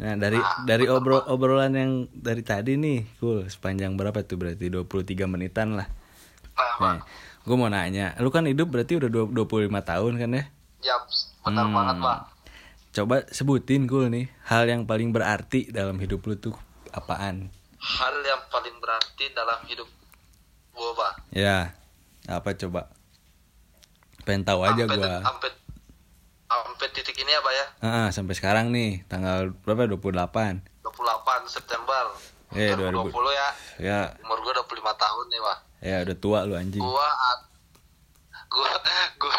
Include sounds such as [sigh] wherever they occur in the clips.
Nah, dari Nah, dari obrol obrolan yang dari tadi nih, cool, sepanjang berapa tuh berarti 23 menitan lah. Nah, gue mau nanya, lu kan hidup berarti udah dua- 25 tahun kan ya? Yap, benar Hmm. banget, Bang. Coba sebutin cool nih, hal yang paling berarti dalam hidup lu tuh apaan? Hal yang paling berarti dalam hidup gua, Bang. Ya, apa coba? Pengen tahu aja gua. Sampai sampai titik ini ya, ya. Ah, sampai sekarang nih, tanggal berapa? 28. 28 September Eh, 2020 ya. Ya, Umur gua 25 tahun nih, Bang. ya udah tua lu anjing. Gua gua gua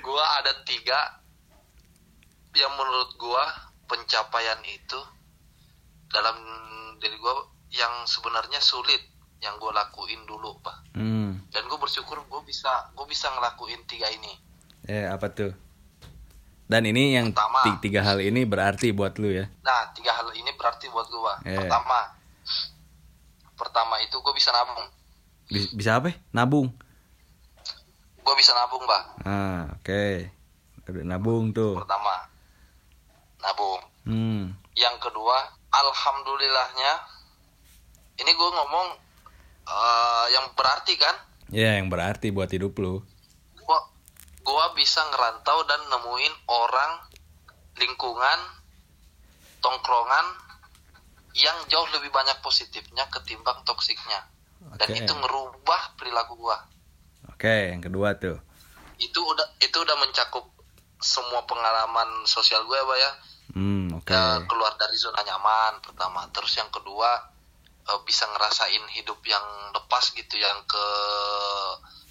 gua ada tiga yang menurut gua pencapaian itu dalam diri gua yang sebenarnya sulit yang gua lakuin dulu pak Hmm. dan gue bersyukur gue bisa gue bisa ngelakuin tiga ini Eh, apa tuh? Dan ini yang Pertama. ti- tiga hal ini berarti buat lu ya. nah tiga hal ini berarti buat gue Eh. pertama pertama itu gue bisa nabung Bi- Bisa apa? ya? Nabung. gue bisa nabung bah Ah, oke. Udah nabung tuh. pertama nabung Hmm. yang kedua alhamdulillahnya ini gue ngomong eh, yang berarti kan Ya, yang berarti buat hidup lu. gua gua bisa ngerantau dan nemuin orang lingkungan tongkrongan yang jauh lebih banyak positifnya ketimbang toksiknya dan Oke. itu ngerubah perilaku gua Oke, yang kedua tuh. itu udah itu udah mencakup semua pengalaman sosial gue ya Pak, ya Hmm, oke. Ya, keluar dari zona nyaman pertama terus yang kedua eh, bisa ngerasain hidup yang lepas gitu yang ke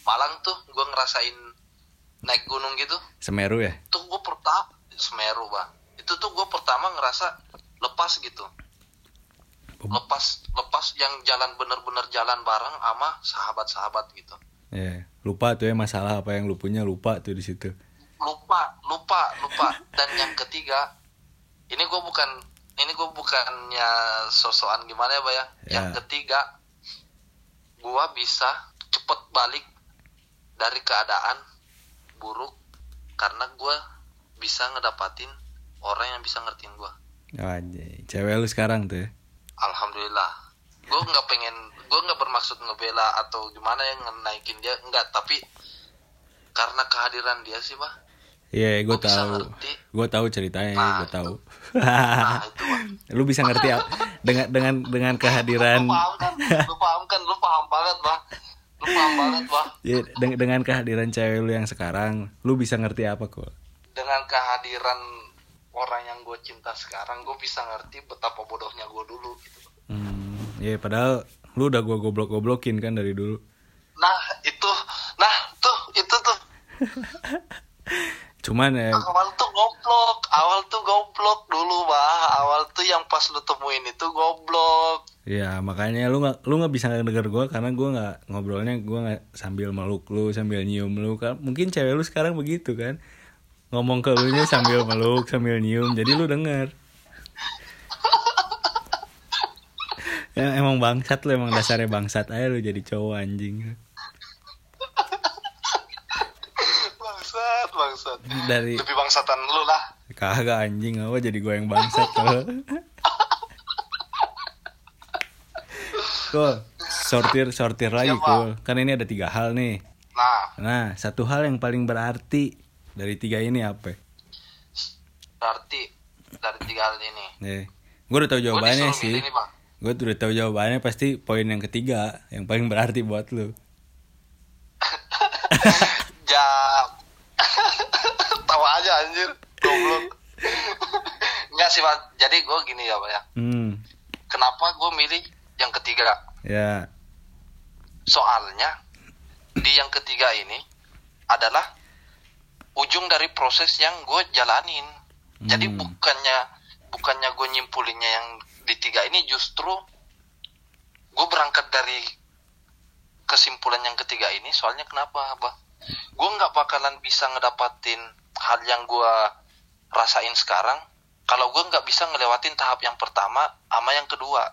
Malang tuh gue ngerasain naik gunung gitu. Semeru ya? tuh gue pertama Semeru bang. Itu tuh gue pertama ngerasa lepas gitu. Lepas lepas yang jalan bener-bener jalan bareng sama sahabat-sahabat gitu. Ya, lupa tuh ya masalah apa yang lu punya lupa tuh di situ. lupa lupa lupa. Dan yang ketiga ini gue bukan ini gue bukannya sosokan gimana ya Pak ya yang Ya. ketiga gue bisa cepet balik dari keadaan buruk karena gue bisa ngedapatin orang yang bisa ngertiin gue Anjay, cewek lu sekarang tuh ya. alhamdulillah gue nggak pengen gue nggak bermaksud ngebela atau gimana yang naikin dia enggak tapi karena kehadiran dia sih bah Iya, gue Gua bisa tahu. Gue tahu ceritanya, Nah, gue tahu. [laughs] nah lu bisa ngerti dengan dengan dengan kehadiran Lu paham kan? Lu paham kan? Lu paham banget, Bang. Lu paham banget, Bang. ya, deng- dengan kehadiran cewek lu yang sekarang, lu bisa ngerti apa kok? Dengan kehadiran orang yang gue cinta sekarang, gue bisa ngerti betapa bodohnya gue dulu gitu. Hmm, ya padahal lu udah gua goblok-goblokin kan dari dulu. Nah, itu nah tuh itu tuh [laughs] Cuman ya awal tuh goblok, awal tuh goblok dulu, Bah. Awal tuh yang pas lu temuin itu goblok. Ya makanya lu nggak lu nggak bisa denger gue karena gue nggak ngobrolnya gue nggak sambil meluk lu sambil nyium lu kan mungkin cewek lu sekarang begitu kan ngomong ke lu nya sambil meluk sambil nyium jadi lu denger [laughs] ya, emang bangsat lu emang dasarnya bangsat aja lu jadi cowok anjing Bangsat, bangsat. dari Lebih bangsatan lu lah. kagak anjing apa jadi gue yang bangsat kalau Cool. sortir sortir lagi Siapa? cool kan ini ada tiga hal nih Nah, Nah, satu hal yang paling berarti dari tiga ini apa? berarti dari tiga hal ini. Nih, gue udah tahu Gue jawabannya disuruh sih. Gue udah tahu jawabannya pasti poin yang ketiga, yang paling berarti buat lu. [laughs] Ja Tawa aja anjir Goblok Enggak sih Pak. Jadi gue gini ya Pak ya. Hmm, Kenapa gue milih yang ketiga? Ya, Soalnya Di yang ketiga ini Adalah Ujung dari proses yang gue jalanin. Jadi Hmm. bukannya Bukannya gue nyimpulinnya yang di tiga ini justru Gue berangkat dari Kesimpulan yang ketiga ini. Soalnya kenapa Abah? Gue nggak bakalan bisa ngedapatin hal yang gue rasain sekarang kalau gue nggak bisa ngelewatin tahap yang pertama sama yang kedua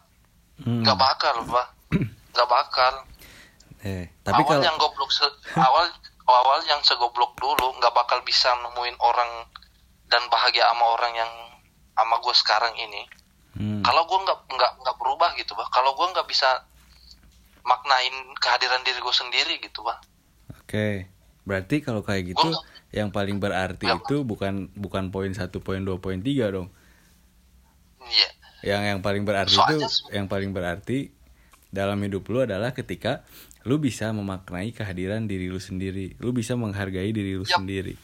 hmm. nggak bakal pak [clears throat] nggak bakal Eh, tapi awal kalau yang goblok se- awal awal yang segoblok dulu nggak bakal bisa nemuin orang dan bahagia sama orang yang sama gue sekarang ini Hmm. kalau gue nggak nggak nggak berubah gitu bah kalau gue nggak bisa maknain kehadiran diri gue sendiri gitu bah Oke. Berarti kalau kayak gitu Gua yang paling berarti Apa? itu bukan bukan poin satu poin dua poin tiga dong. iya Yang yang paling berarti Soalnya- itu yang paling berarti dalam hidup lu adalah ketika lu bisa memaknai kehadiran diri lu sendiri. Lu bisa menghargai diri lu Yap. sendiri.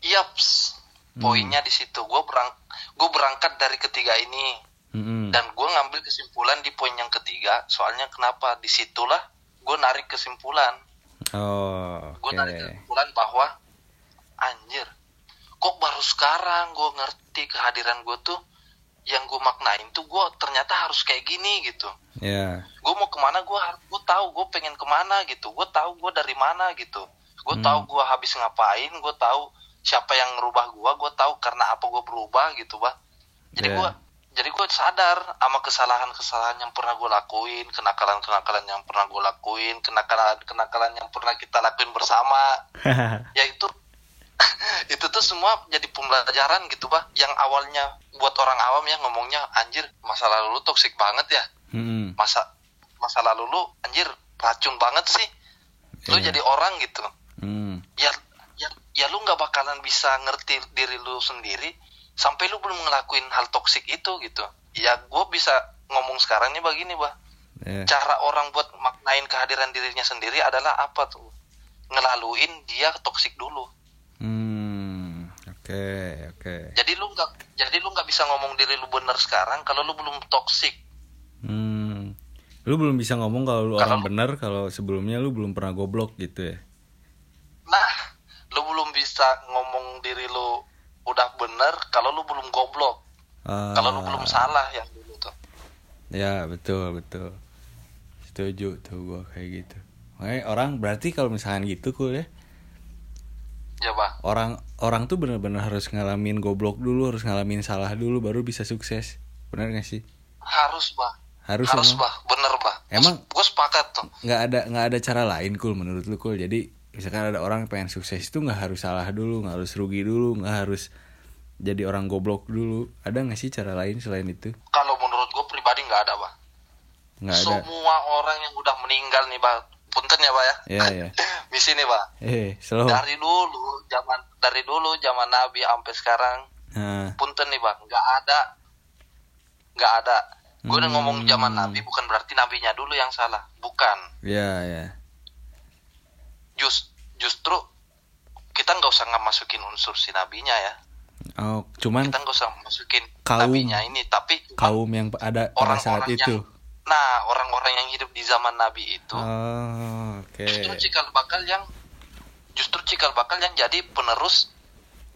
Yaps, Hmm. poinnya di situ. Gue berang, gue berangkat dari ketiga ini Mm-mm. dan gue ngambil kesimpulan di poin yang ketiga. Soalnya kenapa? Di situlah gue narik kesimpulan. Oh, Gue oke. narik kesimpulan bahwa anjir, kok baru sekarang gue ngerti kehadiran gue tuh yang gue maknain tuh gue ternyata harus kayak gini gitu. Ya. Gue mau ke mana gue gue tahu gue pengen ke mana gitu. Gue tahu gue dari mana gitu. Gue Hmm. tahu gue habis ngapain. Gue tahu siapa yang ngerubah gue. Gue tahu karena apa gue berubah gitu, bah. Jadi Ya. gue jadi gue sadar sama kesalahan-kesalahan yang pernah gue lakuin, kenakalan-kenakalan yang pernah gue lakuin, kenakalan-kenakalan yang pernah kita lakuin bersama. [laughs] Ya [laughs] itu tuh semua jadi pembelajaran gitu, bah. Yang awalnya buat orang awam ya ngomongnya anjir masa lalu lu toksik banget ya Mm-mm. masa masa lalu lu anjir racun banget sih lu Iya. jadi orang gitu Mm. ya ya, ya lu nggak bakalan bisa ngerti diri lu sendiri sampai lu belum ngelakuin hal toksik itu gitu ya gue bisa ngomong sekarang nih begini bah Ya. cara orang buat maknain kehadiran dirinya sendiri adalah apa tuh ngelaluin dia toksik dulu Hmm. Oke, oke. jadi lu nggak jadi lu nggak bisa ngomong diri lu bener sekarang kalau lu belum toksik Hmm. Lu belum bisa ngomong kalau lu Kalau orang lu- benar kalau sebelumnya lu belum pernah goblok gitu ya. Nah, lu belum bisa ngomong diri lu udah bener kalau lu belum goblok. Kalau lu belum Ah, salah yang dulu tuh. Ya, betul, betul. Setuju tuh gua kayak gitu. Makanya orang berarti kalau misalkan gitu cool ya. Ya. Orang orang tuh bener-bener harus ngalamin goblok dulu, harus ngalamin salah dulu baru bisa sukses. Bener gak sih? Harus, Bah. Harus, Harus, emang. Bah. Bener, Bah. Emang- gue sepakat tuh. nggak ada nggak ada cara lain cool menurut lu cool jadi misalkan ada orang pengen sukses itu nggak harus salah dulu nggak harus rugi dulu nggak harus jadi orang goblok dulu ada nggak sih cara lain selain itu Kalau menurut gue pribadi nggak ada, Bah. nggak ada Semua orang yang udah meninggal nih, Bah. Punten ya, Bah ya. Iya, iya. [coughs] Misi nih, Bah. eh slow. Dari dulu zaman dari dulu zaman Nabi sampai sekarang nah. punten nih bang nggak ada. Nggak ada. Gue udah Hmm. ngomong zaman nabi bukan berarti nabinya dulu yang salah. Bukan. Ya ya Jus, justru kita nggak usah nggak masukin unsur si nabinya ya. Oh cuman kita nggak usah masukin Kaum- nabinya ini tapi kaum yang ada pada saat itu yang nah orang-orang yang hidup di zaman nabi itu oh oke. justru cikal bakal yang justru cikal bakal yang jadi penerus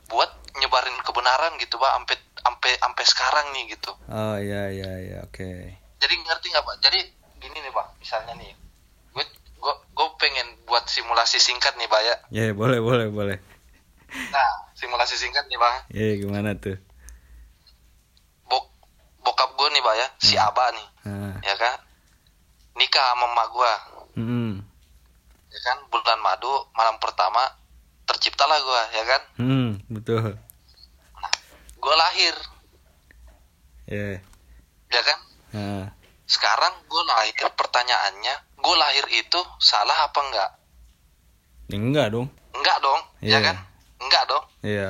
buat nyebarin kebenaran gitu pak sampai sampai sampai sekarang nih gitu. Oh ya ya ya oke. Jadi ngerti nggak pak? Jadi gini nih pak misalnya nih gue gue gue pengen buat simulasi singkat nih pak ya. Ya boleh boleh boleh. Nah simulasi singkat nih pak. Ya gimana tuh bokap gue nih pak ya. Si aba nih nah ya kan? Nikah sama emak gue hmm. Ya kan? Bulan madu malam pertama terciptalah gue ya kan? Hmm betul. Gue lahir. Ya. Ya kan? Nah sekarang gue lahir pertanyaannya gue lahir itu salah apa enggak? Ya enggak dong. Enggak dong ya Iya. kan? Enggak dong. Iya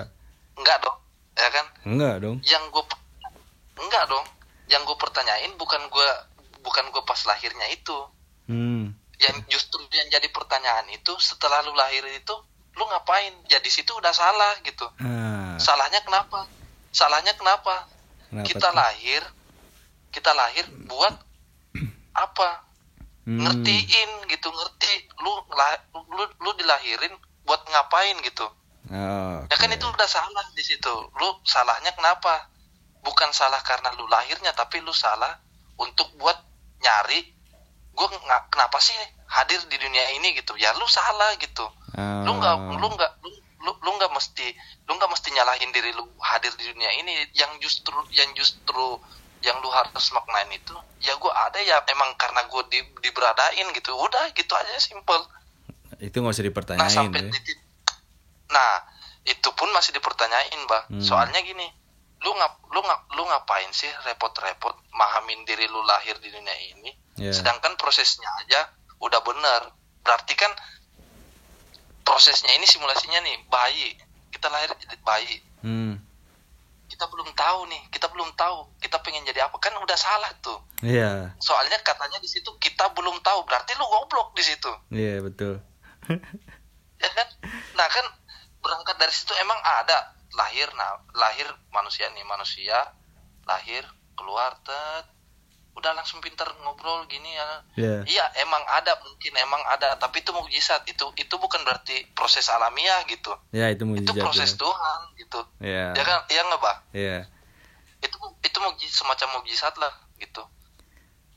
enggak dong ya kan? Enggak dong. Yang gue enggak dong. Yang gue pertanyain bukan gue bukan gue pas lahirnya itu. Hmm. Yang justru yang jadi pertanyaan itu setelah lu lahir itu lu ngapain? Ya di situ udah salah gitu. Ah. Salahnya kenapa? Salahnya kenapa? Kenapa kita tuh? lahir kita lahir buat [clears throat] apa? Hmm. ngertiin gitu. Ngerti lu lu lu dilahirin buat ngapain gitu. Oh, ya kan itu udah salah di situ. Lu salahnya kenapa bukan salah karena lu lahirnya tapi lu salah untuk buat nyari gue nggak kenapa sih hadir di dunia ini? gitu. Ya lu salah gitu. Lu nggak Oh. lu nggak lu lu lu nggak mesti lu nggak mesti nyalahin diri lu hadir di dunia ini. Yang justru yang justru yang lu harus maknain itu ya gue ada ya emang karena gue di, diberadain gitu. Udah gitu aja simple. Itu nggak usah nah dipertanyain sampai ya. titik nah itu pun masih dipertanyain bah Hmm. soalnya gini lu ngap lu ngap lu ngapain sih repot-repot mahamin diri lu lahir di dunia ini? Iya. sedangkan prosesnya aja udah bener. Berarti kan prosesnya ini simulasinya nih bayi. Kita lahir jadi bayi. Hmm. Kita belum tahu nih kita belum tahu kita pengen jadi apa. Kan udah salah tuh. Iya. Soalnya katanya di situ kita belum tahu berarti lu goblok di situ. Iya betul. Ya kan? Nah kan berangkat dari situ emang ada lahir nah lahir manusia nih manusia lahir keluar tet udah langsung pinter ngobrol gini ya Iya. iya emang ada mungkin emang ada tapi itu mukjizat itu itu bukan berarti proses alamiah gitu ya itu itu mujizat proses ya. Tuhan gitu Iya. ya kan iya nggak bah Iya. itu itu mukjizat semacam mukjizat lah gitu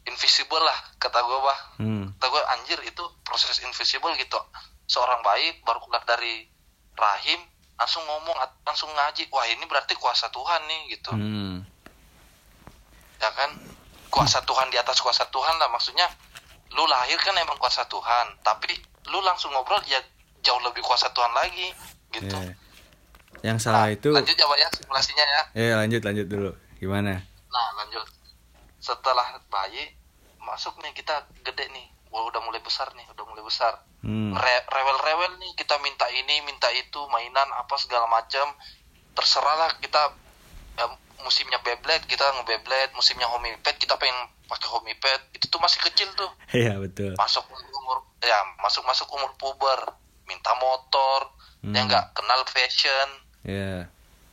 invisible lah kata gue bah Hmm. kata gue anjir itu proses invisible gitu seorang bayi baru keluar dari rahim langsung ngomong langsung ngaji wah ini berarti kuasa Tuhan nih gitu Hmm. ya kan kuasa Tuhan di atas kuasa Tuhan lah maksudnya lu lahir kan emang kuasa Tuhan tapi lu langsung ngobrol ya jauh lebih kuasa Tuhan lagi gitu Iya. Yang salah Nah, itu lanjut ya Pak ya simulasinya ya Eh lanjut lanjut dulu. Gimana? Nah lanjut Setelah bayi Masuk nih kita gede nih Wah udah mulai besar nih Udah mulai besar Hmm. Re- Rewel-rewel nih Kita minta ini Minta itu Mainan apa segala macam Terserah lah kita ya, Musimnya Beyblade Kita nge-Beyblade Musimnya Homipad Kita pengen pakai Homipad Itu tuh masih kecil tuh Iya betul. Masuk umur Ya masuk-masuk umur puber Minta motor Hmm. Ya nggak Kenal fashion Iya.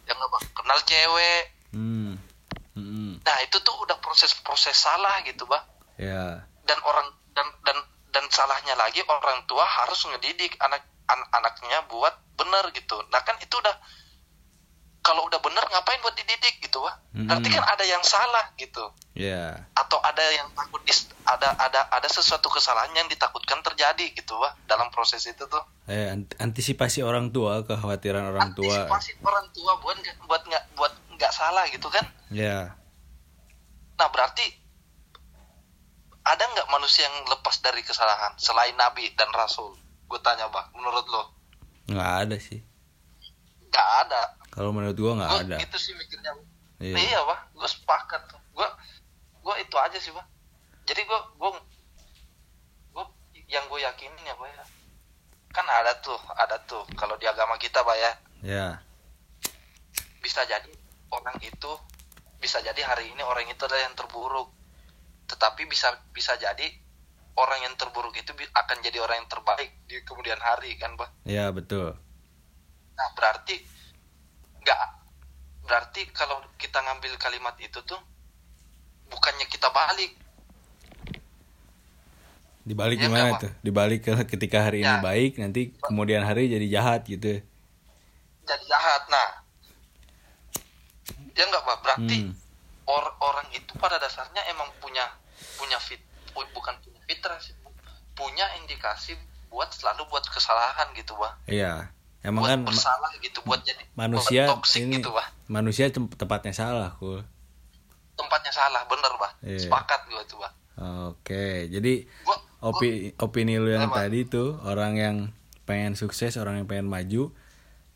Ya nggak? Kenal cewek Hmm. Hmm. Nah itu tuh udah proses-proses salah gitu bah Ya. Dan orang dan dan dan salahnya lagi orang tua harus ngedidik anak an- anaknya buat bener gitu. Nah kan itu udah kalau udah bener ngapain buat dididik gitu bah? Berarti kan ada yang salah gitu Ya. atau ada yang takut dis, ada ada ada sesuatu kesalahan yang ditakutkan terjadi gitu bah dalam proses itu tuh. Eh ant- antisipasi orang tua, kekhawatiran orang tua. Antisipasi orang tua buat buat nggak buat nggak salah gitu kan? Ya. Nah berarti ada nggak manusia yang lepas dari kesalahan selain nabi dan rasul? Gue tanya bah, menurut lo? Nggak ada sih. Nggak ada. Kalau menurut gua nggak Gue ada. itu sih mikirnya. Iya. Iya, bah, gue sepakat. Gue gue itu aja sih bah. Jadi gue gue gue yang gue yakinin ya bah ya. Kan ada tuh, ada tuh. Kalau di agama kita bah ya Ya. bisa jadi orang itu bisa jadi hari ini orang itu adalah yang terburuk tetapi bisa bisa jadi orang yang terburuk itu akan jadi orang yang terbaik di kemudian hari kan bah Ya betul. nah berarti nggak berarti kalau kita ngambil kalimat itu tuh bukannya kita balik Dibalik Iya, gimana nggak, tuh? Dibalik ke ketika hari ini Ya. baik, nanti kemudian hari jadi jahat gitu. jadi jahat nah ya nggak bah berarti Hmm. Or- orang itu pada dasarnya emang punya punya fit bukan punya fitrah sih punya indikasi buat selalu buat kesalahan gitu bah Iya. Emang buat kan bersalah gitu buat jadi manusia toxic ini gitu bah manusia tem- tempatnya salah, kul. tempatnya salah bener bah Iya. sepakat gue tuh bah Oke, jadi gua opi opini lu yang Apa? tadi tuh orang yang pengen sukses, orang yang pengen maju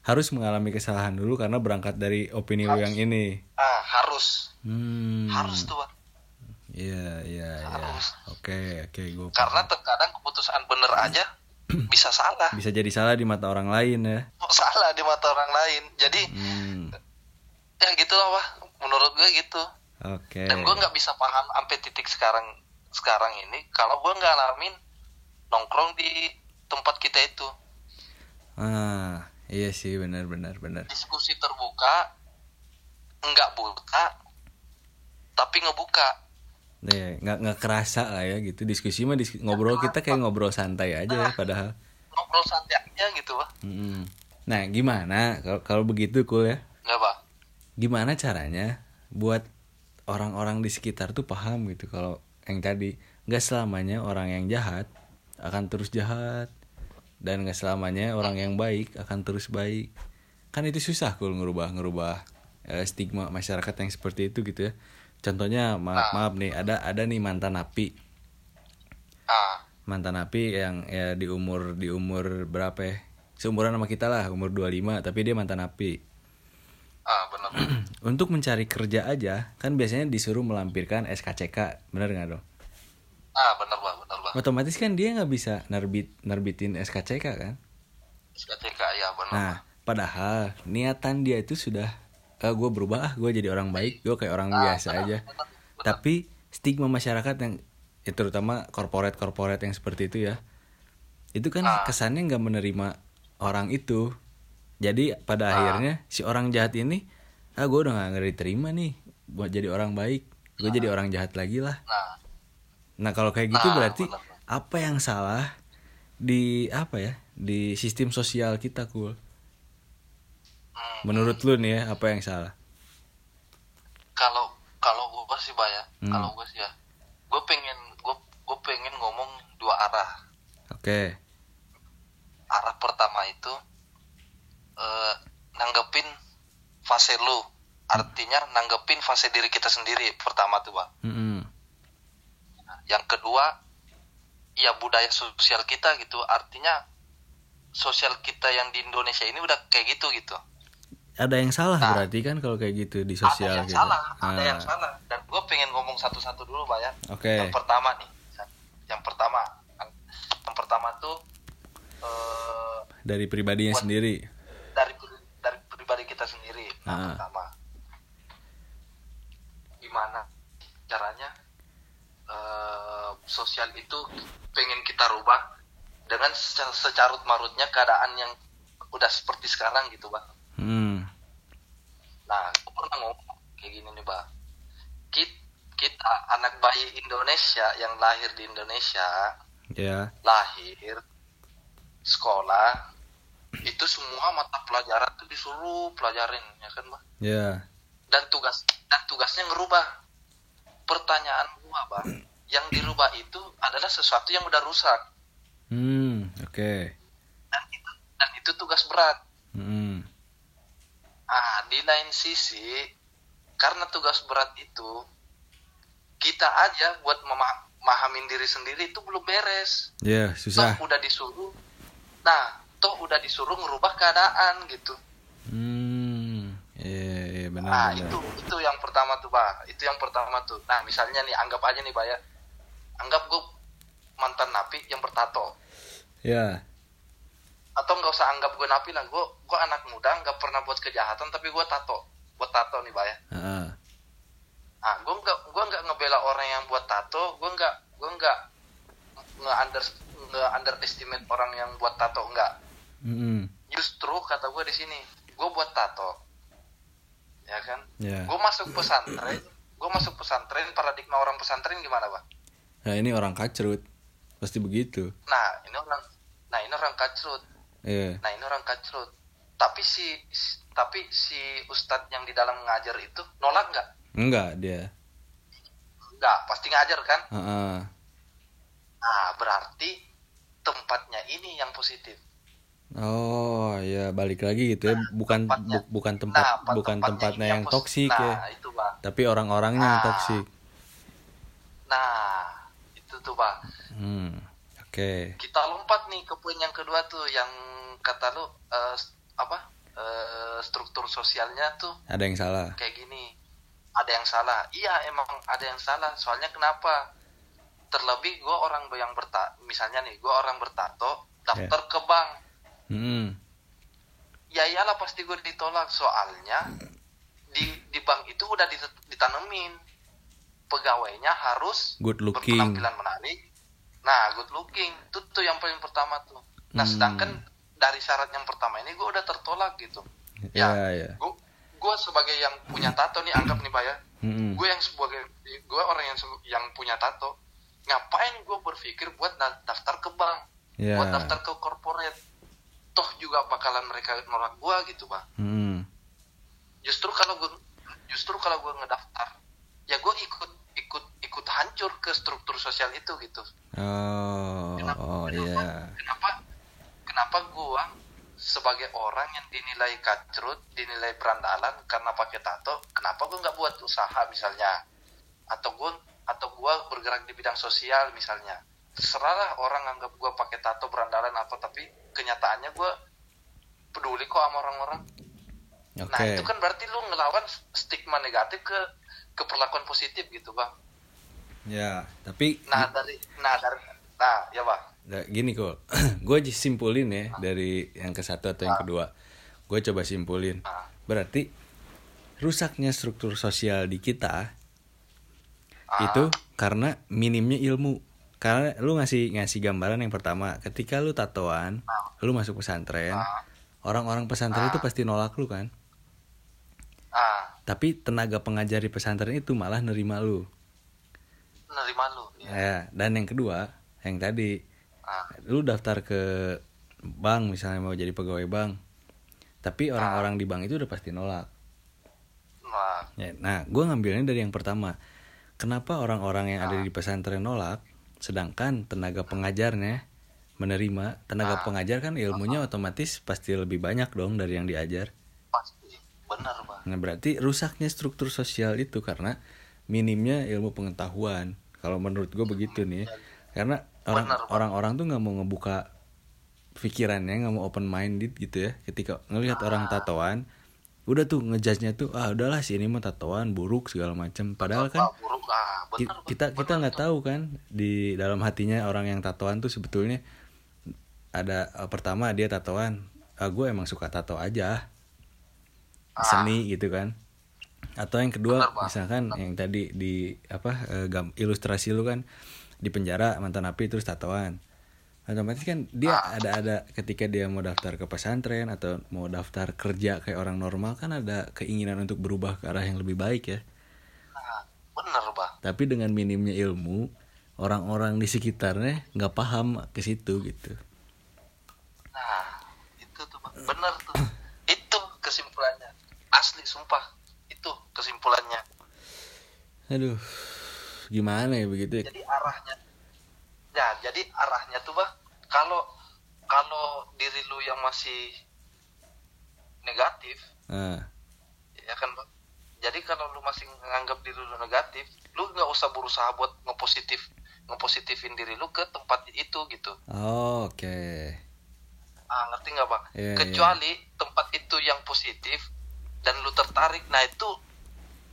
harus mengalami kesalahan dulu karena berangkat dari opini lu yang ini. ah harus Hmm. harus tuh Iya, iya, iya. Harus. Oke, oke, gue karena terkadang keputusan bener aja [clears throat] bisa salah bisa jadi salah di mata orang lain ya. salah di mata orang lain jadi Hmm. ya gitulah bah menurut gue gitu Oke. dan gue nggak bisa paham sampai titik sekarang sekarang ini kalau gue nggak ngalamin nongkrong di tempat kita itu Ah, iya sih, benar, benar, benar. diskusi terbuka nggak buka tapi ngebuka Iya, nggak nggak kerasa lah ya gitu diskusi mah dis- ngobrol kita kayak ngobrol santai aja ya padahal. ngobrol santai aja gitu Mm-mm. Nah, gimana kalau kalau begitu cool ya? nggak bah Gimana caranya buat orang-orang di sekitar tuh paham gitu kalau yang tadi nggak selamanya orang yang jahat akan terus jahat dan nggak selamanya orang yang baik akan terus baik. Kan itu susah cool ngerubah ngerubah eh, stigma masyarakat yang seperti itu gitu ya. Contohnya maaf maaf nih ada ada nih mantan napi ah. Mantan napi yang ya di umur di umur berapa ya? Seumuran sama kita lah umur 25 tapi dia mantan api. Ah benar. [clears throat] Untuk mencari kerja aja kan biasanya disuruh melampirkan SKCK bener nggak dong ah benar bang benar bang. Otomatis kan dia nggak bisa nerbit nerbitin SKCK kan? SKTK ya benar nah padahal niatan dia itu sudah ah, gue berubah ah gue jadi orang baik gue kayak orang biasa aja. tapi stigma masyarakat yang ya terutama korporat korporat yang seperti itu ya itu kan kesannya nggak menerima orang itu. Jadi pada akhirnya si orang jahat ini ah gue udah nggak diterima nih buat jadi orang baik gue jadi orang jahat lagi lah. Nah nah kalau kayak gitu Nah, berarti benar. apa yang salah di apa ya di sistem sosial kita cool hmm, menurut lu nih ya apa yang salah? Kalau kalau gue sih bayar Hmm. kalau gue sih ya gue pengen gue gue pengen ngomong dua arah. Oke. Arah pertama itu eh, nanggepin fase lu. Artinya nanggepin fase diri kita sendiri pertama tuh bang Mm-mm. Yang kedua ya budaya sosial kita gitu. Artinya sosial kita yang di Indonesia ini udah kayak gitu gitu. Ada yang salah Nah. berarti kan kalau kayak gitu di sosial ada yang gitu. salah ada Ah, yang salah. Dan gue pengen ngomong satu-satu dulu pak ya. Oke. Yang pertama nih yang pertama. Yang pertama tuh eh, dari pribadinya Buat- sendiri. Dari dari pribadi kita sendiri Ah. nah, pertama. Gimana caranya sosial itu pengen kita rubah dengan se- secarut marutnya keadaan yang udah seperti sekarang gitu bang hmm. nah aku pernah ngomong kayak gini nih bang kita, kita anak bayi Indonesia yang lahir di Indonesia ya. lahir sekolah itu semua mata pelajaran tuh disuruh pelajarin ya kan bang ya. Dan tugas dan tugasnya ngerubah pertanyaan gua bang yang dirubah itu adalah sesuatu yang udah rusak. Hmm oke. Dan itu dan itu tugas berat. Hmm. ah di lain sisi karena tugas berat itu kita aja buat memahamin diri sendiri itu belum beres. Ya susah. Toh udah disuruh nah toh udah disuruh ngerubah keadaan gitu. Hmm ya ya benar nah benar. itu itu yang pertama tuh pak. Itu yang pertama tuh. Nah misalnya nih anggap aja nih pak ya anggap gue mantan napi yang bertato. Ya. Atau nggak usah anggap gue napi lah gue gue anak muda nggak pernah buat kejahatan tapi gue tato. Buat tato nih pak ya. Heeh. ah gue nggak gue nggak ngebela orang yang buat tato gue nggak gue nggak nge under nge underestimate orang yang buat tato nggak. Mm-mm. justru kata gue di sini gue buat tato. Ya kan? Ya. Gue masuk pesantren gue masuk pesantren paradigma orang pesantren gimana pak nah ini orang kacrut. Pasti begitu. Nah ini orang nah ini orang kacrut. Iya. nah ini orang kacrut. Tapi si tapi si ustadz yang di dalam ngajar itu nolak nggak? Enggak dia. Nggak pasti ngajar kan? Heeh. nah berarti tempatnya ini yang positif. Oh ya balik lagi gitu ya. Bukan tempatnya. bu- bukan tempat Nah, bukan tempatnya yang posi- toksik nah, ya itu bang tapi orang-orangnya yang Nah. toksik. Nah tuh bang hmm oke. Kita lompat nih ke poin yang kedua tuh yang kata lu eh, apa eh, struktur sosialnya tuh ada yang salah. kayak gini. Ada yang salah. Iya emang ada yang salah. Soalnya kenapa? Terlebih gue orang yang berta misalnya nih gue orang bertato daftar ke bank. Hmm. Ya iyalah pasti gue ditolak. Soalnya di di bank itu udah dit- ditanemin pegawainya harus good looking. berpenampilan menarik. Nah good looking. Itu tuh yang paling pertama tuh. Nah Hmm. sedangkan dari syarat yang pertama ini gue udah tertolak gitu. Ya ya gue gue sebagai yang punya tato nih anggap nih pak ya. Hmm. gue yang sebagai gue orang yang yang punya tato. Ngapain gue berpikir buat da- daftar ke bank? Ya. Buat daftar ke corporate. Toh juga bakalan mereka nolak gue gitu bang hmm. Justru kalau gue justru kalau gue ngedaftar ya gue ikut hancur ke struktur sosial itu gitu. Oh oh iya. kenapa kenapa gue sebagai orang yang dinilai kacrut dinilai berandalan karena pakai tato kenapa gue nggak buat usaha misalnya? Atau gue atau gue bergerak di bidang sosial misalnya. Serahlah orang anggap gue pakai tato berandalan apa tapi kenyataannya gue peduli kok sama orang-orang. Oke. nah itu kan berarti lu ngelawan stigma negatif ke ke perlakuan positif gitu bang ya tapi nah dari nah dari nah ya bang Nah, gini kok, [clears throat] gue simpulin ya dari yang ke satu atau yang kedua. Gue coba simpulin. Berarti rusaknya struktur sosial di kita itu karena minimnya ilmu. Karena lu ngasih ngasih gambaran yang pertama, ketika lu tatoan, lu masuk pesantren, orang-orang pesantren itu pasti nolak lu kan. ah Tapi tenaga pengajar di pesantren itu malah nerima lu. Nerima lu ya. Ya, dan yang kedua, yang tadi ah. lu daftar ke bank misalnya mau jadi pegawai bank tapi orang-orang di bank itu udah pasti nolak. Nah Ya, nah gue ngambilnya dari yang pertama. Kenapa orang-orang yang ada di pesantren nolak sedangkan tenaga pengajarnya menerima? Tenaga pengajar kan ilmunya otomatis pasti lebih banyak dong dari yang diajar. Pasti benar bang. Nah berarti rusaknya struktur sosial itu karena minimnya ilmu pengetahuan kalau menurut gue begitu nih karena orang orang-orang tuh nggak mau ngebuka pikirannya nggak mau open minded gitu ya. Ketika ngelihat orang tatoan udah tuh ngejudge-nya tuh ah udahlah si ini mah tatoan buruk segala macam padahal kan ah, buruk? Ah ki- benar Bang. kita kita nggak tahu kan di dalam hatinya orang yang tatoan tuh sebetulnya ada eh, pertama dia tatoan ah gue emang suka tato aja seni gitu kan atau yang kedua Benar, misalkan yang tadi di apa eh, gam- ilustrasi lu kan di penjara mantan api terus tatoan. Otomatis kan dia ada ada ketika dia mau daftar ke pesantren atau mau daftar kerja kayak orang normal kan ada keinginan untuk berubah ke arah yang lebih baik ya. Nah, benar bang tapi dengan minimnya ilmu orang-orang di sekitarnya nggak paham ke situ gitu. Nah itu tuh benar tuh. Itu kesimpulannya. Asli sumpah itu kesimpulannya. Aduh gimana ya begitu ya? Jadi arahnya ya jadi arahnya tuh bang kalau kalau diri lu yang masih negatif ah. ya kan bang jadi kalau lu masih menganggap diri lu negatif lu nggak usah berusaha buat ngepositif ngepositifin diri lu ke tempat itu gitu. Oh, oke. Ah ngerti nggak bang Iya, kecuali tempat itu yang positif dan lu tertarik nah itu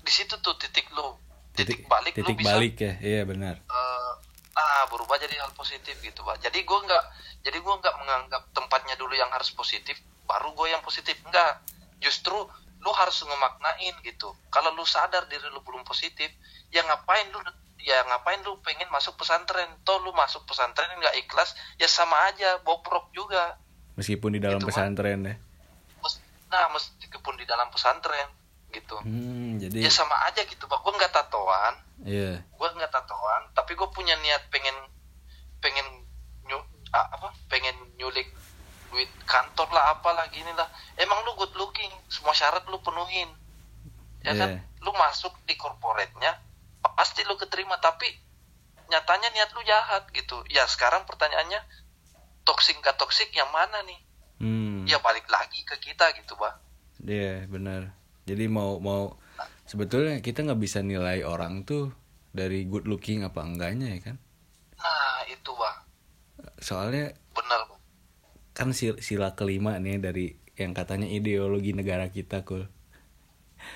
di situ tuh titik lu titik, balik lu titik bisa balik ya? Iya benar. eh, ah berubah jadi hal positif gitu pak. Jadi gue nggak jadi gue nggak menganggap tempatnya dulu yang harus positif baru gue yang positif. Enggak justru lu harus ngemaknain gitu. Kalau lu sadar diri lu belum positif ya ngapain lu ya ngapain lu pengen masuk pesantren? Toh lu masuk pesantren nggak ikhlas ya sama aja bobrok juga. Meskipun di dalam Gitu, pesantren ya Mes- nah meskipun di dalam pesantren gitu. Hmm, jadi ya sama aja gitu pak. Gue nggak tatoan. Iya. Gue nggak tatoan tapi gue punya niat pengen pengen nyu, ah, apa pengen nyulik duit kantor lah apalah gini lah. Emang lu good looking semua syarat lu penuhin. Ya kan? Iya. lu masuk di corporate-nya pasti lu keterima tapi nyatanya niat lu jahat gitu. Ya sekarang pertanyaannya toksik gak toksik yang mana nih hmm. Ya balik lagi ke kita gitu bang. Iya benar. Jadi mau mau sebetulnya kita nggak bisa nilai orang tuh dari good looking apa enggaknya ya kan? Nah itu bang. Soalnya bang. kan sil- sila kelima nih dari yang katanya ideologi negara kita kul.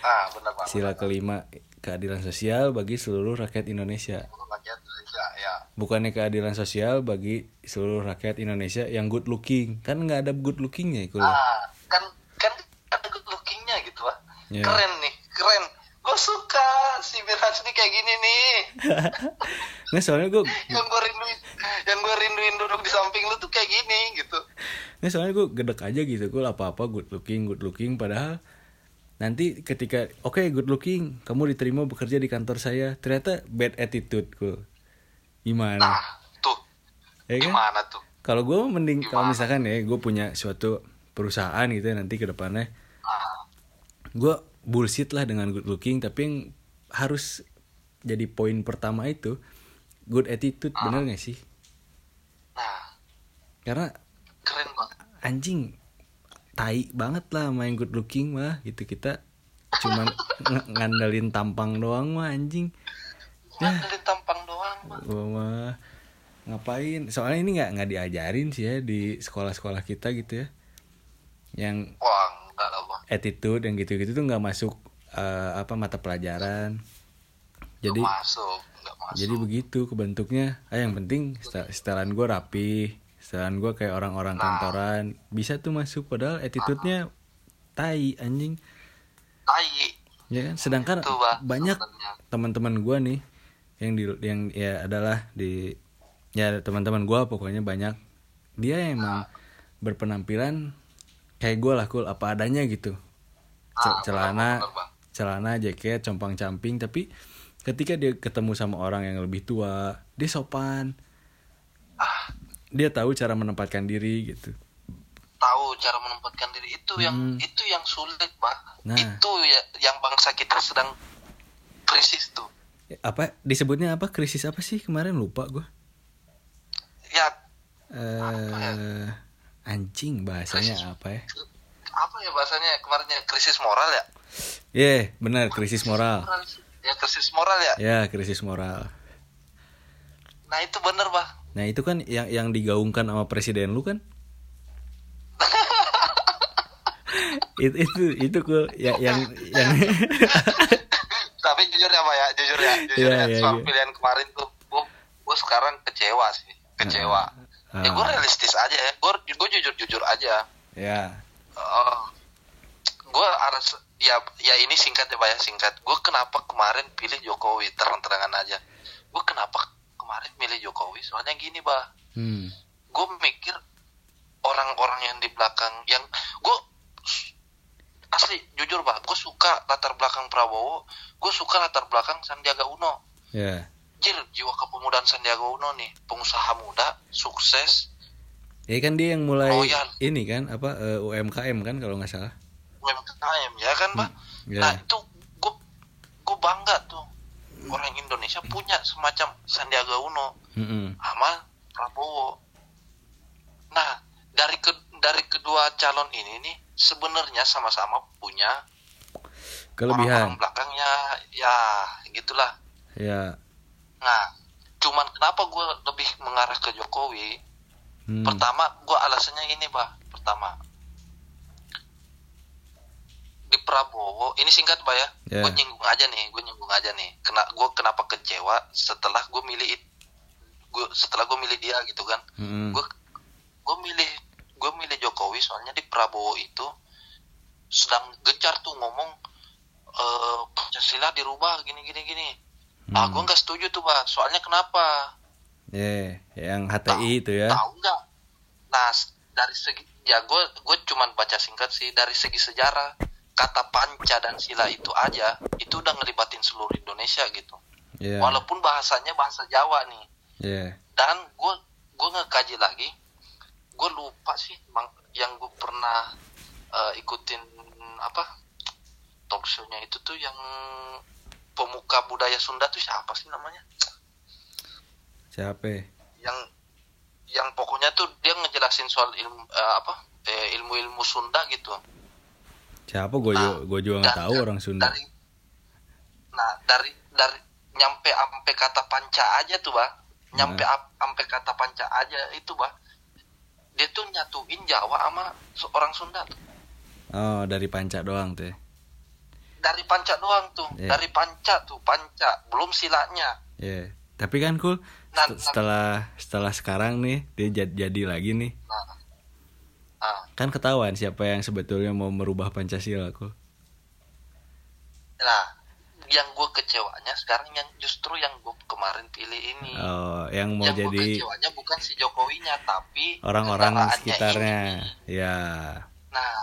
Ah bener bang. Sila kelima keadilan sosial bagi seluruh rakyat Indonesia. Rakyat Indonesia bukannya keadilan sosial bagi seluruh rakyat Indonesia yang good looking. Kan nggak ada good lookingnya kul ah kan kan ada good lookingnya gitu pak Iya. keren nih keren. Gue suka si Miraj nih kayak gini nih. [laughs] Nah soalnya gue yang gue rinduin yang gue rinduin duduk di samping lu tuh kayak gini gitu. Nah soalnya gue gedek aja gitu gue apa apa good looking good looking. Padahal nanti ketika oke good looking kamu diterima bekerja di kantor saya. Ternyata bad attitude kul gimana? Nah tuh. Ya kan? Gimana tuh? Kalau gue mending kalau misalkan ya gue punya suatu perusahaan gitu ya nanti ke depannya. Ah. Gue bullshit lah dengan good looking tapi yang harus jadi poin pertama itu good attitude bener gak sih? Nah. Karena keren banget. anjing tai banget lah main good looking mah gitu. Kita cuman [laughs] ng- ngandelin tampang doang mah anjing. Ngandelin tampang gua mah ngapain? Soalnya ini nggak nggak diajarin sih ya di sekolah-sekolah kita gitu ya. Yang wah enggak lah bang. attitude yang gitu-gitu tuh nggak masuk eh, apa mata pelajaran. Jadi Nggak masuk nggak masuk. jadi begitu kebentuknya. Ah yang penting setelan gue rapi setelan gue kayak orang-orang Nah. kantoran. Bisa tuh masuk padahal attitude-nya tai anjing. Tai. Ya kan? Sedangkan Itu, Bah, banyak teman-teman gua nih yang di yang ya adalah di ya teman-teman gua pokoknya banyak. Dia emang berpenampilan kayak gua lah cool. Apa adanya gitu. Ah, celana benar, Bang. celana jaket compang camping. Tapi ketika dia ketemu sama orang yang lebih tua dia sopan. Ah. Dia tahu cara menempatkan diri gitu. Tahu cara menempatkan diri. Itu yang Hmm. itu yang sulit bah Nah. itu ya yang bangsa kita sedang krisis tuh apa disebutnya apa krisis apa sih kemarin lupa gua ya eh anjing bahasanya Krisis. apa ya? apa ya bahasanya kemarinnya krisis moral ya Ye, benar krisis moral. Moral sih. ya krisis moral ya Ya, krisis moral. nah itu bener bah Nah, itu kan yang yang digaungkan sama presiden lu kan? [laughs] itu itu itu ya yang yang [laughs] tapi jujur ya pak ya jujur ya jujur Iya, ya iya, soal iya. pilihan kemarin tuh gue gue sekarang kecewa sih kecewa Ah. ya gue realistis aja ya gue gue jujur jujur aja ya. Oh, gue harus ya ya ini singkat ya pak ya singkat. Gue kenapa kemarin pilih Jokowi terang-terangan aja. Gue kenapa kemarin pilih Jokowi? Soalnya gini bah, Hmm. gue mikir orang-orang yang di belakang yang gue asli jujur bah, gue suka latar belakang Prabowo, gue suka latar belakang Sandiaga Uno. Ya. Jir, jiwa kepemudaan Sandiaga Uno nih, pengusaha muda, sukses, Ya kan dia yang mulai Loyal. ini kan apa eh, UMKM kan kalau nggak salah. UMKM ya kan pak Ya. nah itu gue gue bangga tuh orang Indonesia punya semacam Sandiaga Uno Mm-mm. sama Prabowo nah dari ke dari kedua calon ini nih sebenarnya sama-sama punya Kelebihan. belakangnya ya gitulah Ya. nah cuman kenapa gue lebih mengarah ke Jokowi Hmm. Pertama, gua alasannya ini, Bah. Pertama, di Prabowo, ini singkat, Bah ya. Ya. Gue nyinggung aja nih, gue nyinggung aja nih. Kena gue kenapa kecewa setelah gue milih gua setelah gue milih dia gitu kan. Mm-mm. Gue gue milih gue milih Jokowi soalnya di Prabowo itu sedang gencar tuh ngomong eh Pancasila dirubah gini gini gini. Ah, Hmm. gue nggak setuju tuh, Bah. Soalnya kenapa? Ya, yang HTI itu ya. tahu nggak nah dari segi ya gue gue cuman baca singkat sih dari segi sejarah kata panca dan sila itu aja itu udah ngelibatin seluruh Indonesia gitu Ya. walaupun bahasanya bahasa Jawa nih Ya. dan gue gue ngekaji lagi gue lupa sih mang, yang gue pernah eh, ikutin apa talk show-nya itu tuh yang pemuka budaya Sunda tuh siapa sih namanya Siapa? ya? yang yang pokoknya tuh dia ngejelasin soal ilmu eh, apa eh, ilmu-ilmu Sunda gitu. Siapa gue juga gue juga nggak tahu orang Sunda. Dari nah dari dari nyampe ampe kata panca aja tuh bah, nyampe Nah. ampe kata panca aja itu bah, dia tuh nyatuin Jawa sama orang Sunda tuh. Oh, dari panca doang tuh. ya. Dari panca doang tuh, Iya. dari panca tuh panca, belum silanya. Ya. Tapi kan cool Nah, nah. setelah setelah sekarang nih dia jadi, jadi lagi nih. Nah, ah, Kan ketahuan siapa yang sebetulnya mau merubah Pancasila cool. nah yang gue kecewanya sekarang yang justru yang gue kemarin pilih ini. Oh, yang mau yang jadi kecewanya bukan si Jokowinya tapi orang-orang sekitarnya. ini. Ya. Nah,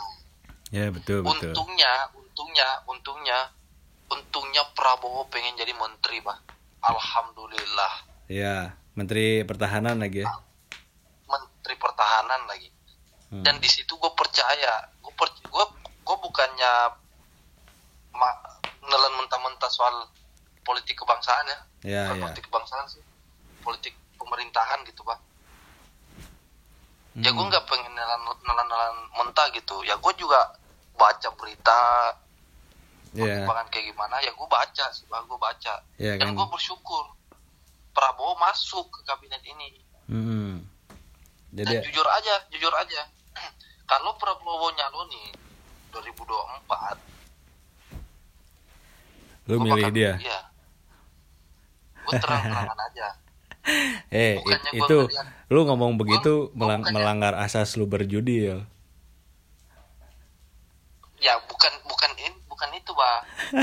Ya betul betul. untungnya, untungnya, untungnya, untungnya Prabowo pengen jadi menteri, bah. Alhamdulillah, Ya, Menteri Pertahanan lagi ya. menteri pertahanan lagi. Hmm. Dan di situ gue percaya, gue per, gue gue bukannya ma, nelan mentah-mentah soal politik kebangsaan ya, Ya, bukan ya. politik kebangsaan sih, politik pemerintahan gitu, bah. ya gue Hmm. nggak pengen nelan nelan nelan mentah gitu ya gue juga baca berita Ya. perkembangan kayak gimana ya gue baca sih bah gue baca Ya, dan kan. gue bersyukur Prabowo masuk ke kabinet ini Hmm. dan Jadi jujur aja jujur aja [clears throat] kalau Prabowo nyalonin 2024 Lu gua milih bakal- dia. iya gue terang-terangan [laughs] aja Eh, it- Bukannya gua itu ngeliat- lu ngomong begitu gua melang- bukannya- melanggar asas lu berjudi ya. ya bukan bukan in, bukan itu bah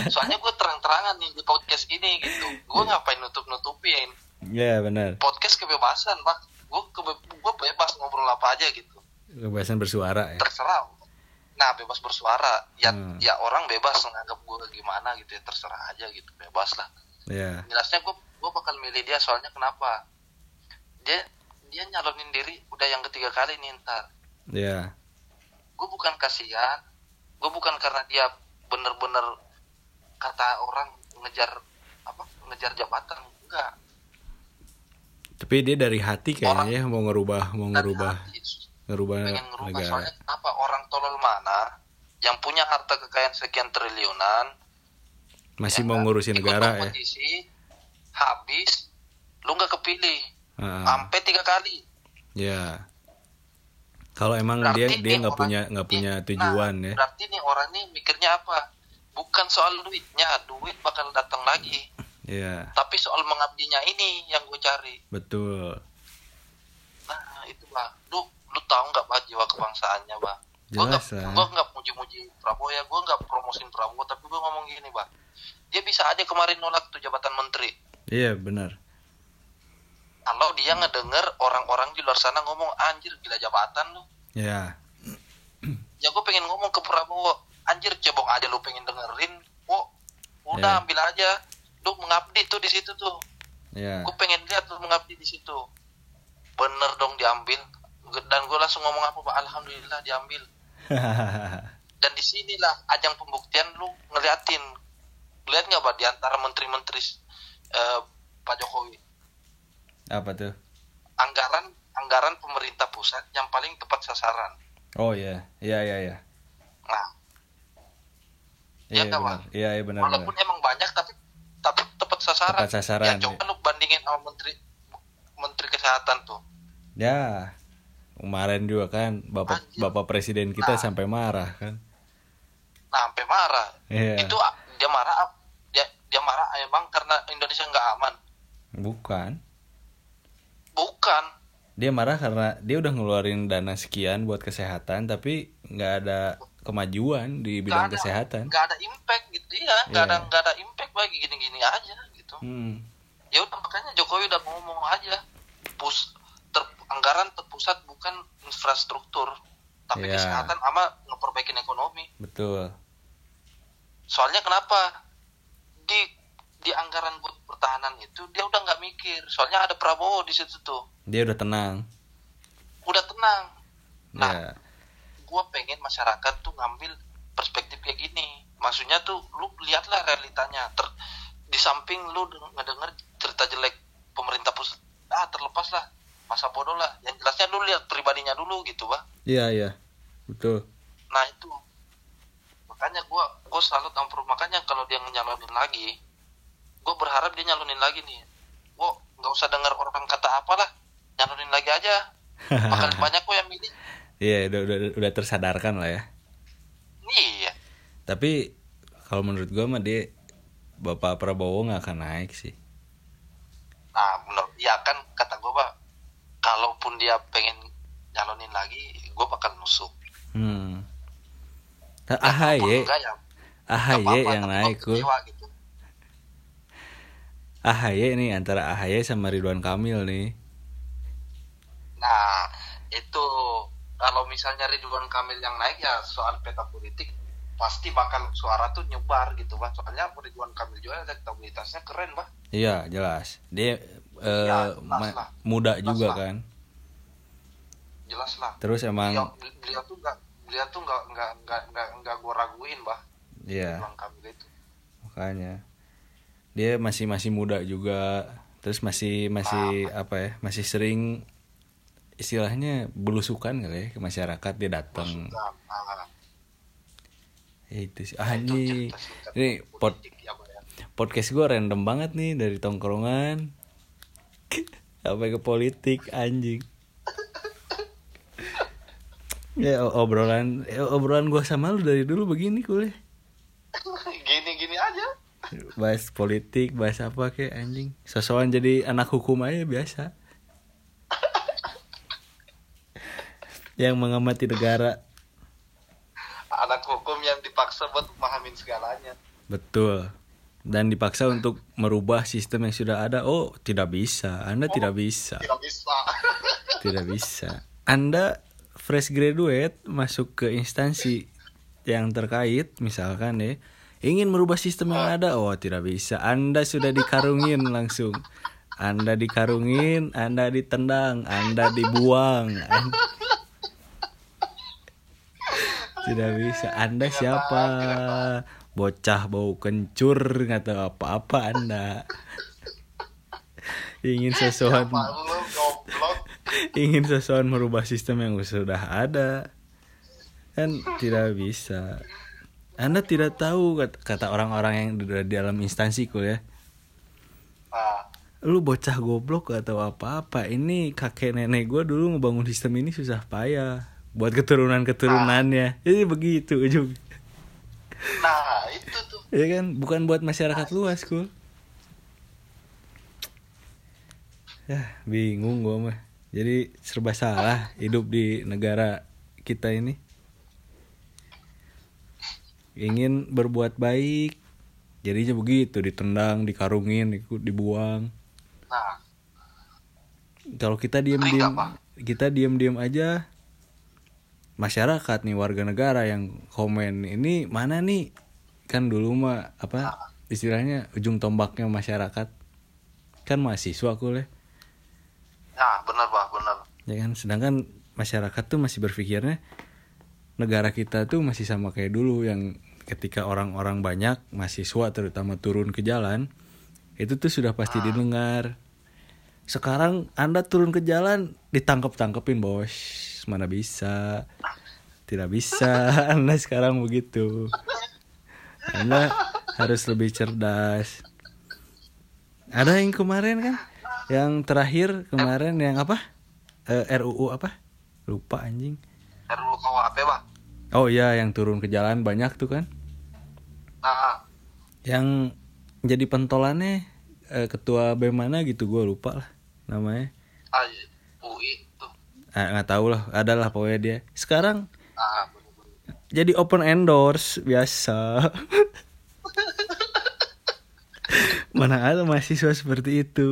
soalnya gue terang-terangan nih di podcast ini gitu gue Iya. ngapain nutup-nutupin Ya benar. podcast kebebasan bah gue kebe- gue bebas ngobrol apa aja gitu Kebebasan bersuara ya. terserah nah bebas bersuara. Ya Hmm. ya orang bebas menganggap gue gimana gitu ya terserah aja gitu bebas lah. Ya. jelasnya gue gue bakal milih dia soalnya kenapa? Dia dia nyalonin diri udah yang ketiga kali nih ntar. Ya. gue bukan kasihan. Gue bukan karena dia bener-bener kata orang ngejar apa ngejar jabatan enggak. Tapi dia dari hati kayaknya ya mau ngerubah mau ngerubah. hati, ngerubah pengen ngerubah negara. soalnya kenapa orang tolol mana yang punya harta kekayaan sekian triliunan Masih ya mau kan, ngurusin negara ya. habis lu nggak kepilih Heeh. sampai tiga kali Ya. Kalau emang Berarti dia dia nggak punya nggak punya nah, tujuan ya. berarti nih orang nih mikirnya apa bukan soal duitnya duit bakal datang lagi Ya, tapi soal mengabdinya ini yang gue cari betul. Lu tahu nggak bah jiwa kebangsaannya bang gue nggak gue nggak muji-muji Prabowo ya gue nggak promosin Prabowo tapi gue ngomong gini bang dia bisa aja kemarin nolak tuh jabatan menteri. Iya, benar. kalau dia ngedenger orang-orang di luar sana ngomong anjir gila jabatan lu. Ya. ya gue pengen ngomong ke Prabowo anjir cebong aja lu pengen dengerin. Oh udah Ya. ambil aja. Lu mengabdi tuh di situ tuh. Ya. gue pengen lihat lu mengabdi di situ. Bener dong diambil dan gue langsung ngomong apa pak alhamdulillah diambil [laughs] dan di sinilah ajang pembuktian lu ngeliatin lihat nggak pak di antara menteri-menteri eh, Pak Jokowi Apa tuh? anggaran anggaran pemerintah pusat yang paling tepat sasaran Oh iya, iya iya iya. nah Iya Iya, Kak, benar. Iya iya benar walaupun benar. emang banyak tapi tapi tepat sasaran. Tepat sasaran, Ya coba lu bandingin sama menteri menteri kesehatan tuh. Ya. Kemarin juga kan Bapak Anjir. Bapak presiden kita Nah. sampai marah kan. Nah, sampai marah. Iya. Itu ah, dia marah dia dia marah emang karena Indonesia nggak aman. Bukan. Bukan. Dia marah karena dia udah ngeluarin dana sekian buat kesehatan tapi nggak ada kemajuan di bidang Nggak ada, kesehatan. nggak ada impact gitu ya. Nggak Iya. ada nggak ada impact bagi gini-gini aja gitu. Hmm. Ya udah makanya Jokowi udah ngomong aja. Pus ter, anggaran terpusat bukan infrastruktur tapi Iya. kesehatan sama ngeperbaikin ekonomi. Betul. soalnya kenapa di di anggaran buat pertahanan itu dia udah nggak mikir soalnya ada Prabowo di situ tuh Dia udah tenang. udah tenang nah Ya. gue pengen masyarakat tuh ngambil perspektif kayak gini maksudnya tuh lu lihatlah realitanya ter di samping lu deng- ngedenger cerita jelek pemerintah pusat ah terlepas lah masa bodoh lah yang jelasnya lu lihat pribadinya dulu gitu bah Iya iya. Betul. nah itu makanya gue gue salut sama makanya kalau dia nyalonin lagi gue berharap dia nyalonin lagi nih gue nggak usah dengar orang kata apalah nyalonin lagi aja bakal [laughs] banyak kok yang milih Iya, udah, udah udah tersadarkan lah ya. iya Tapi kalau menurut gua mah dia Bapak Prabowo nggak akan naik sih. nah menurut ya kan kata gue pak kalaupun dia pengen nyalonin lagi gue bakal nusuk Hmm. Ah, Dan AHY, enggak ya AHY apa-apa, yang tapi naik gua gua. kecewa gitu AHY nih antara AHY sama Ridwan Kamil nih. Nah, itu kalau misalnya Ridwan Kamil yang naik ya soal peta politik pasti bakal suara tuh nyebar gitu, Bah. Soalnya Ridwan Kamil juga elektabilitasnya keren, Bah. Iya, jelas. Dia eh, jelas ma- lah. muda Jelas juga lah. kan. Jelas lah. Terus emang Beliau, beliau tuh enggak beliau tuh enggak enggak enggak enggak, enggak gua raguin, Bah. iya, Ridwan Kamil itu. makanya dia masih masih muda juga. Terus masih masih apa ya? Masih sering istilahnya belusukan kali ya ke masyarakat dia datang. Sudah, ah, Ya, itu sih anjing. cerita singkat Ini pod, ya, ya. podcast gue random banget nih dari tongkrongan sampai ke politik anjing Ya obrolan eh, obrolan gua sama lu dari dulu begini kuliah. Gini-gini aja. Bahas politik, bahas apa kayak anjing. Sosokan jadi anak hukum aja biasa. Yang mengamati negara. Anak hukum yang dipaksa buat memahamin segalanya. Betul. Dan dipaksa untuk merubah sistem yang sudah ada. Oh, tidak bisa. Anda tidak bisa. Tidak bisa. [laughs] Tidak bisa. Anda fresh graduate masuk ke instansi yang terkait, misalkan ya, ingin merubah sistem yang ada, oh tidak bisa. Anda sudah dikarungin langsung. Anda dikarungin, Anda ditendang, Anda dibuang. An- [laughs] Tidak bisa. Anda siapa? Bocah bau kencur, nggak tahu apa-apa Anda. Ingin sesuatu [laughs] ingin sesuatu merubah sistem yang sudah ada. Kan tidak bisa. Anda tidak tahu kat- kata orang-orang yang di di dalam instansi ya. Nah, lu bocah goblok gak tahu apa-apa. Ini kakek nenek gue dulu ngebangun sistem ini susah payah. Buat keturunan keturunannya jadi begitu ujung nah itu tuh. ya kan? Bukan buat masyarakat luas kul. Ya bingung gua mah. Jadi serba salah hidup di negara kita ini. Ingin berbuat baik. Jadinya begitu ditendang dikarungin ikut dibuang. Nah, kalau kita Pak? kita diem aja masyarakat nih warga negara yang komen ini mana nih kan dulu mah apa istilahnya ujung tombaknya masyarakat. Kan mahasiswa kuliah. Nah benar Pak, benar. ya kan? Sedangkan masyarakat tuh masih berpikirnya negara kita tuh masih sama kayak dulu yang ketika orang-orang banyak mahasiswa terutama turun ke jalan itu tuh sudah pasti didengar. Sekarang anda turun ke jalan ditangkap tangkepin bos mana bisa? Tidak bisa. [laughs] Anda sekarang begitu anda harus lebih cerdas. Ada yang kemarin kan? Yang terakhir kemarin yang apa? Eh, RUU apa? Lupa anjing. RUU KUHP Pak. oh iya yang turun ke jalan banyak tuh kan? Nah, yang jadi pentolannya eh, ketua BEM mana gitu gue lupa lah namanya. Ah, UI tuh. ah, nggak tahu lah. Adalah pokoknya dia. Sekarang Ah. Jadi open endorse biasa. Mana ada mahasiswa seperti itu?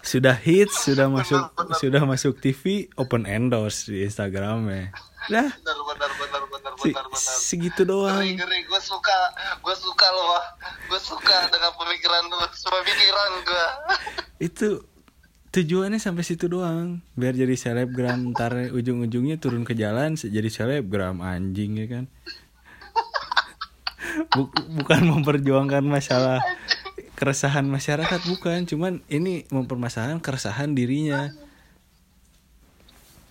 Sudah hits sudah masuk sudah masuk TV open endorse di Instagramnya. Dah benar benar benar benar se- benar benar. segitu doang. Gue suka, gue suka loh, gue suka dengan pemikiran lu, pemikiran gue. itu tujuannya sampai situ doang. Biar jadi selebgram ntar ujung-ujungnya turun ke jalan jadi selebgram anjing ya kan? Bu- bukan memperjuangkan masalah keresahan masyarakat bukan. Cuman ini mempermasalahkan keresahan dirinya.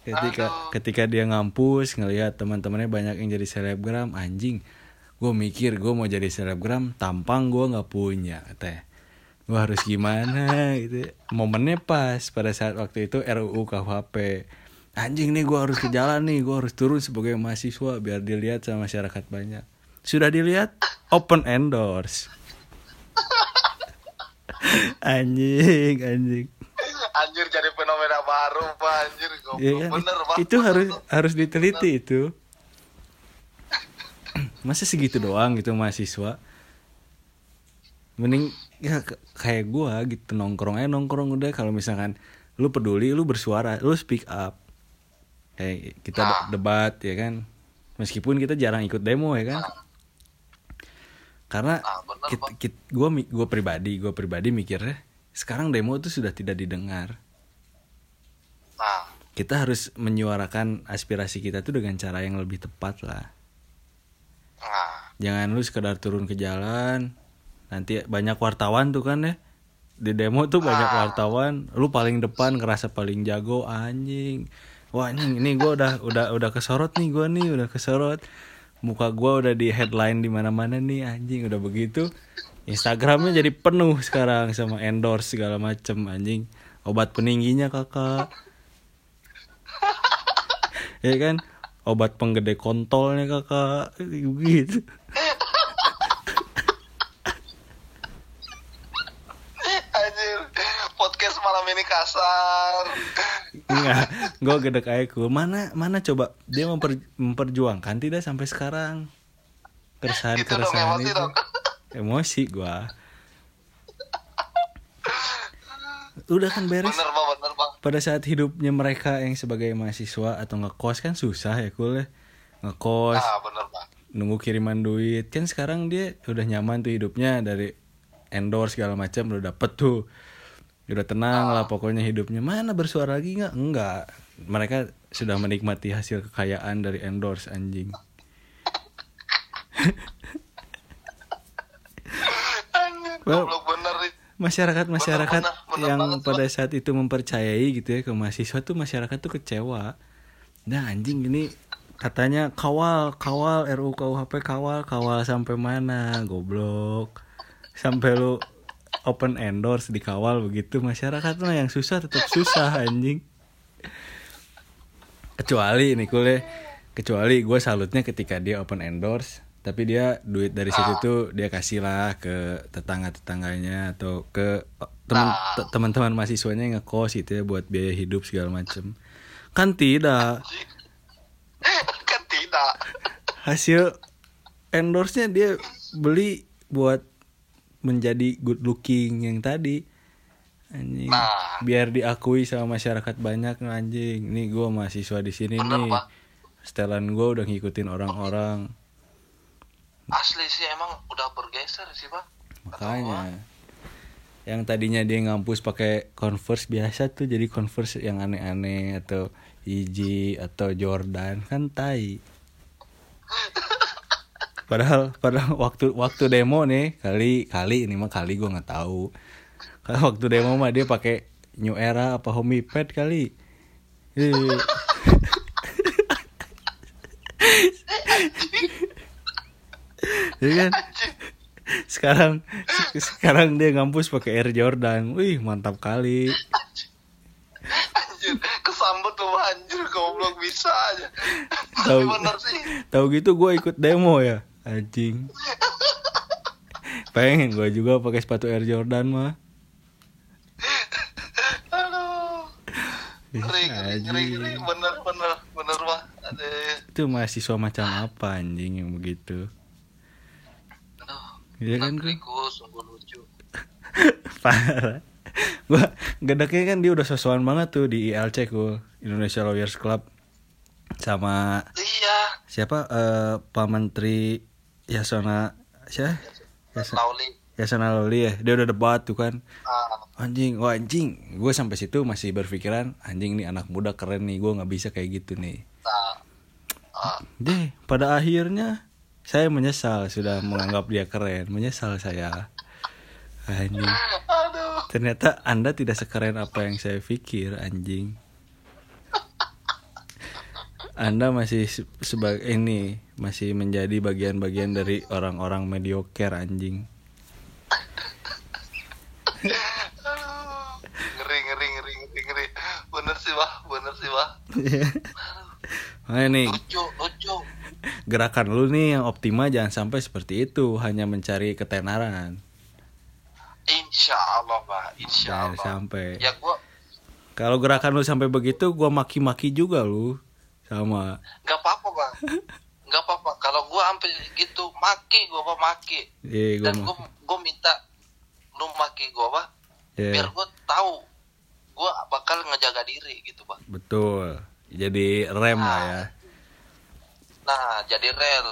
Ketika ketika dia ngampus ngelihat teman-temannya banyak yang jadi selebgram anjing. Gue mikir gue mau jadi selebgram tampang gue nggak punya teh gue harus gimana gitu momennya pas pada saat waktu itu RUU KUHP anjing nih gue harus ke jalan nih gue harus turun sebagai mahasiswa biar dilihat sama masyarakat banyak. Sudah dilihat? Open endorse. [laughs] Anjing anjing. Anjir jadi fenomena baru, Pak. Anjir, goblok. Iya kan? bener, Pak. itu Bener harus harus diteliti itu. Masa segitu doang gitu mahasiswa? Mending ya kayak gua gitu nongkrong aja nongkrong udah. Kalau misalkan lu peduli lu bersuara lu speak up. Kayak kita de- Ah. debat ya kan? Meskipun kita jarang ikut demo ya kan? Karena Ah, kit, kit, gua mi- gua pribadi gua pribadi mikirnya sekarang demo tuh sudah tidak didengar. Nah, kita harus menyuarakan aspirasi kita tuh dengan cara yang lebih tepat lah. nah, Jangan lu sekedar turun ke jalan, nanti banyak wartawan tuh kan ya. Di demo tuh banyak wartawan, lu paling depan ngerasa paling jago anjing. Wah anjing ini gua udah udah udah kesorot nih gua nih, udah kesorot. Muka gua udah di headline di mana-mana nih anjing udah begitu. Instagramnya jadi penuh sekarang sama endorse segala macem anjing. Obat peningginya kakak. [laughs] ya kan obat penggede kontolnya kakak gitu [laughs] Anjir, podcast malam ini kasar. Enggak, gue gedek aja cool. Mana mana coba dia memper, memperjuangkan tidak sampai sekarang keresahan Gitu dong, keresahan emosi itu. dong. Emosi gue. Udah kan beres. Bener bang, bener bang. Pada saat hidupnya mereka yang sebagai mahasiswa atau ngekos kan susah ya cool ya. Ngekos, Ah bener bang. nunggu kiriman duit. Kan sekarang dia udah nyaman tuh hidupnya dari endorse segala macam udah dapet tuh. Udah tenang lah pokoknya hidupnya. Mana bersuara lagi nggak? Enggak. Mereka sudah menikmati hasil kekayaan dari endorse anjing. Well. Masyarakat masyarakat Bener, bener, bener yang banget, pada saat itu mempercayai gitu ya ke mahasiswa tuh masyarakat tuh kecewa. Nah anjing ini katanya kawal kawal RUU KUHP kawal kawal sampai mana goblok sampai lu open endorse dikawal begitu. Masyarakat mah yang susah tetap susah anjing. Kecuali nih kuliah kecuali gue salutnya ketika dia open endorse tapi dia duit dari situ tuh dia kasih lah ke tetangga tetangganya atau ke teman te- teman-teman mahasiswanya yang ngekos gitu ya buat biaya hidup segala macem. Kan tidak. Kan tidak. hasil endorse-nya dia beli buat menjadi good looking yang tadi. Anjing. Nah. biar diakui sama masyarakat banyak anjing. Nih gue mahasiswa di sini Bener, nih. Pak. setelan gue udah ngikutin orang-orang. Asli sih emang udah bergeser sih bang. makanya. Yang tadinya dia ngampus pakai converse biasa tuh jadi converse yang aneh-aneh atau Yeezy atau Jordan kan tai [laughs] padahal padahal [laughs] waktu waktu demo nih kali kali ini mah kali gue nggak tahu. Kalau waktu demo mah dia pakai New Era apa Homipad kali. Eh. Iya kan? Sekarang se- sekarang dia ngampus pakai Air Jordan. Wih mantap kali. Anjir, kesambut tuh anjir goblok bisa aja. Tahu gitu gue ikut demo ya anjing pengen gue juga pakai sepatu Air Jordan mah Aduh. Ngeri, ngeri. Bener, bener, bener itu mahasiswa macam apa anjing yang begitu Aduh. Iya kan gue sungguh lucu. [laughs] parah gua gedeknya kan dia udah sosokan banget tuh di ILC ku Indonesia Lawyers Club sama Iya. siapa eh Pak Menteri Yasona siapa? Yasona, Lauli. Yasona Loli ya? Dia udah debat tuh kan. Ah, anjing wah anjing. Gue sampai situ masih berpikiran anjing nih anak muda keren nih gue nggak bisa kayak gitu nih. Nah. Ah, deh pada akhirnya saya menyesal sudah menganggap dia keren. Menyesal saya. Anjing. Aduh. ternyata anda tidak sekeren apa yang saya pikir anjing anda masih se- sebagai ini masih menjadi bagian-bagian dari orang-orang mediocre anjing. Ngeri, ngeri, ngeri, ngeri, ngeri. Bener sih, Bah. Bener sih, Bah. [laughs] Makanya nih Lucu, lucu. gerakan lu nih yang optimal jangan sampai seperti itu hanya mencari ketenaran Insya Allah, Bah. Insya jangan Allah. sampai Ya, gua kalau gerakan lu sampai begitu gua maki-maki juga lu sama nggak apa-apa, Bang. [laughs] Nggak apa-apa. Kalau gua sampai gitu, maki gua, Bah, maki. eh gua Dan gua, gua minta lu maki gua, Bah. ya, Biar gua tahu gua bakal ngejaga diri gitu, Bah. betul jadi rem lah ya Nah, jadi rel.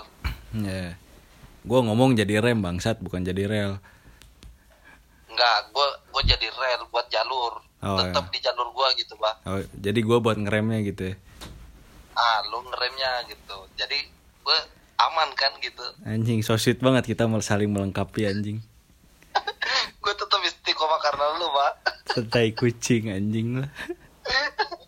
ya gua ngomong jadi rem bangsat bukan jadi rel Enggak, gua gua jadi rel buat jalur. Oh, Tetap iya. di jalur gua gitu, Bah. oh, jadi gua buat ngeremnya gitu ya ah lu ngeremnya gitu. Jadi gue aman kan gitu. Anjing so sweet banget kita mau saling melengkapi anjing. [laughs] Gue tetap istiqomah karena lu pak. Setai kucing anjing lah [laughs]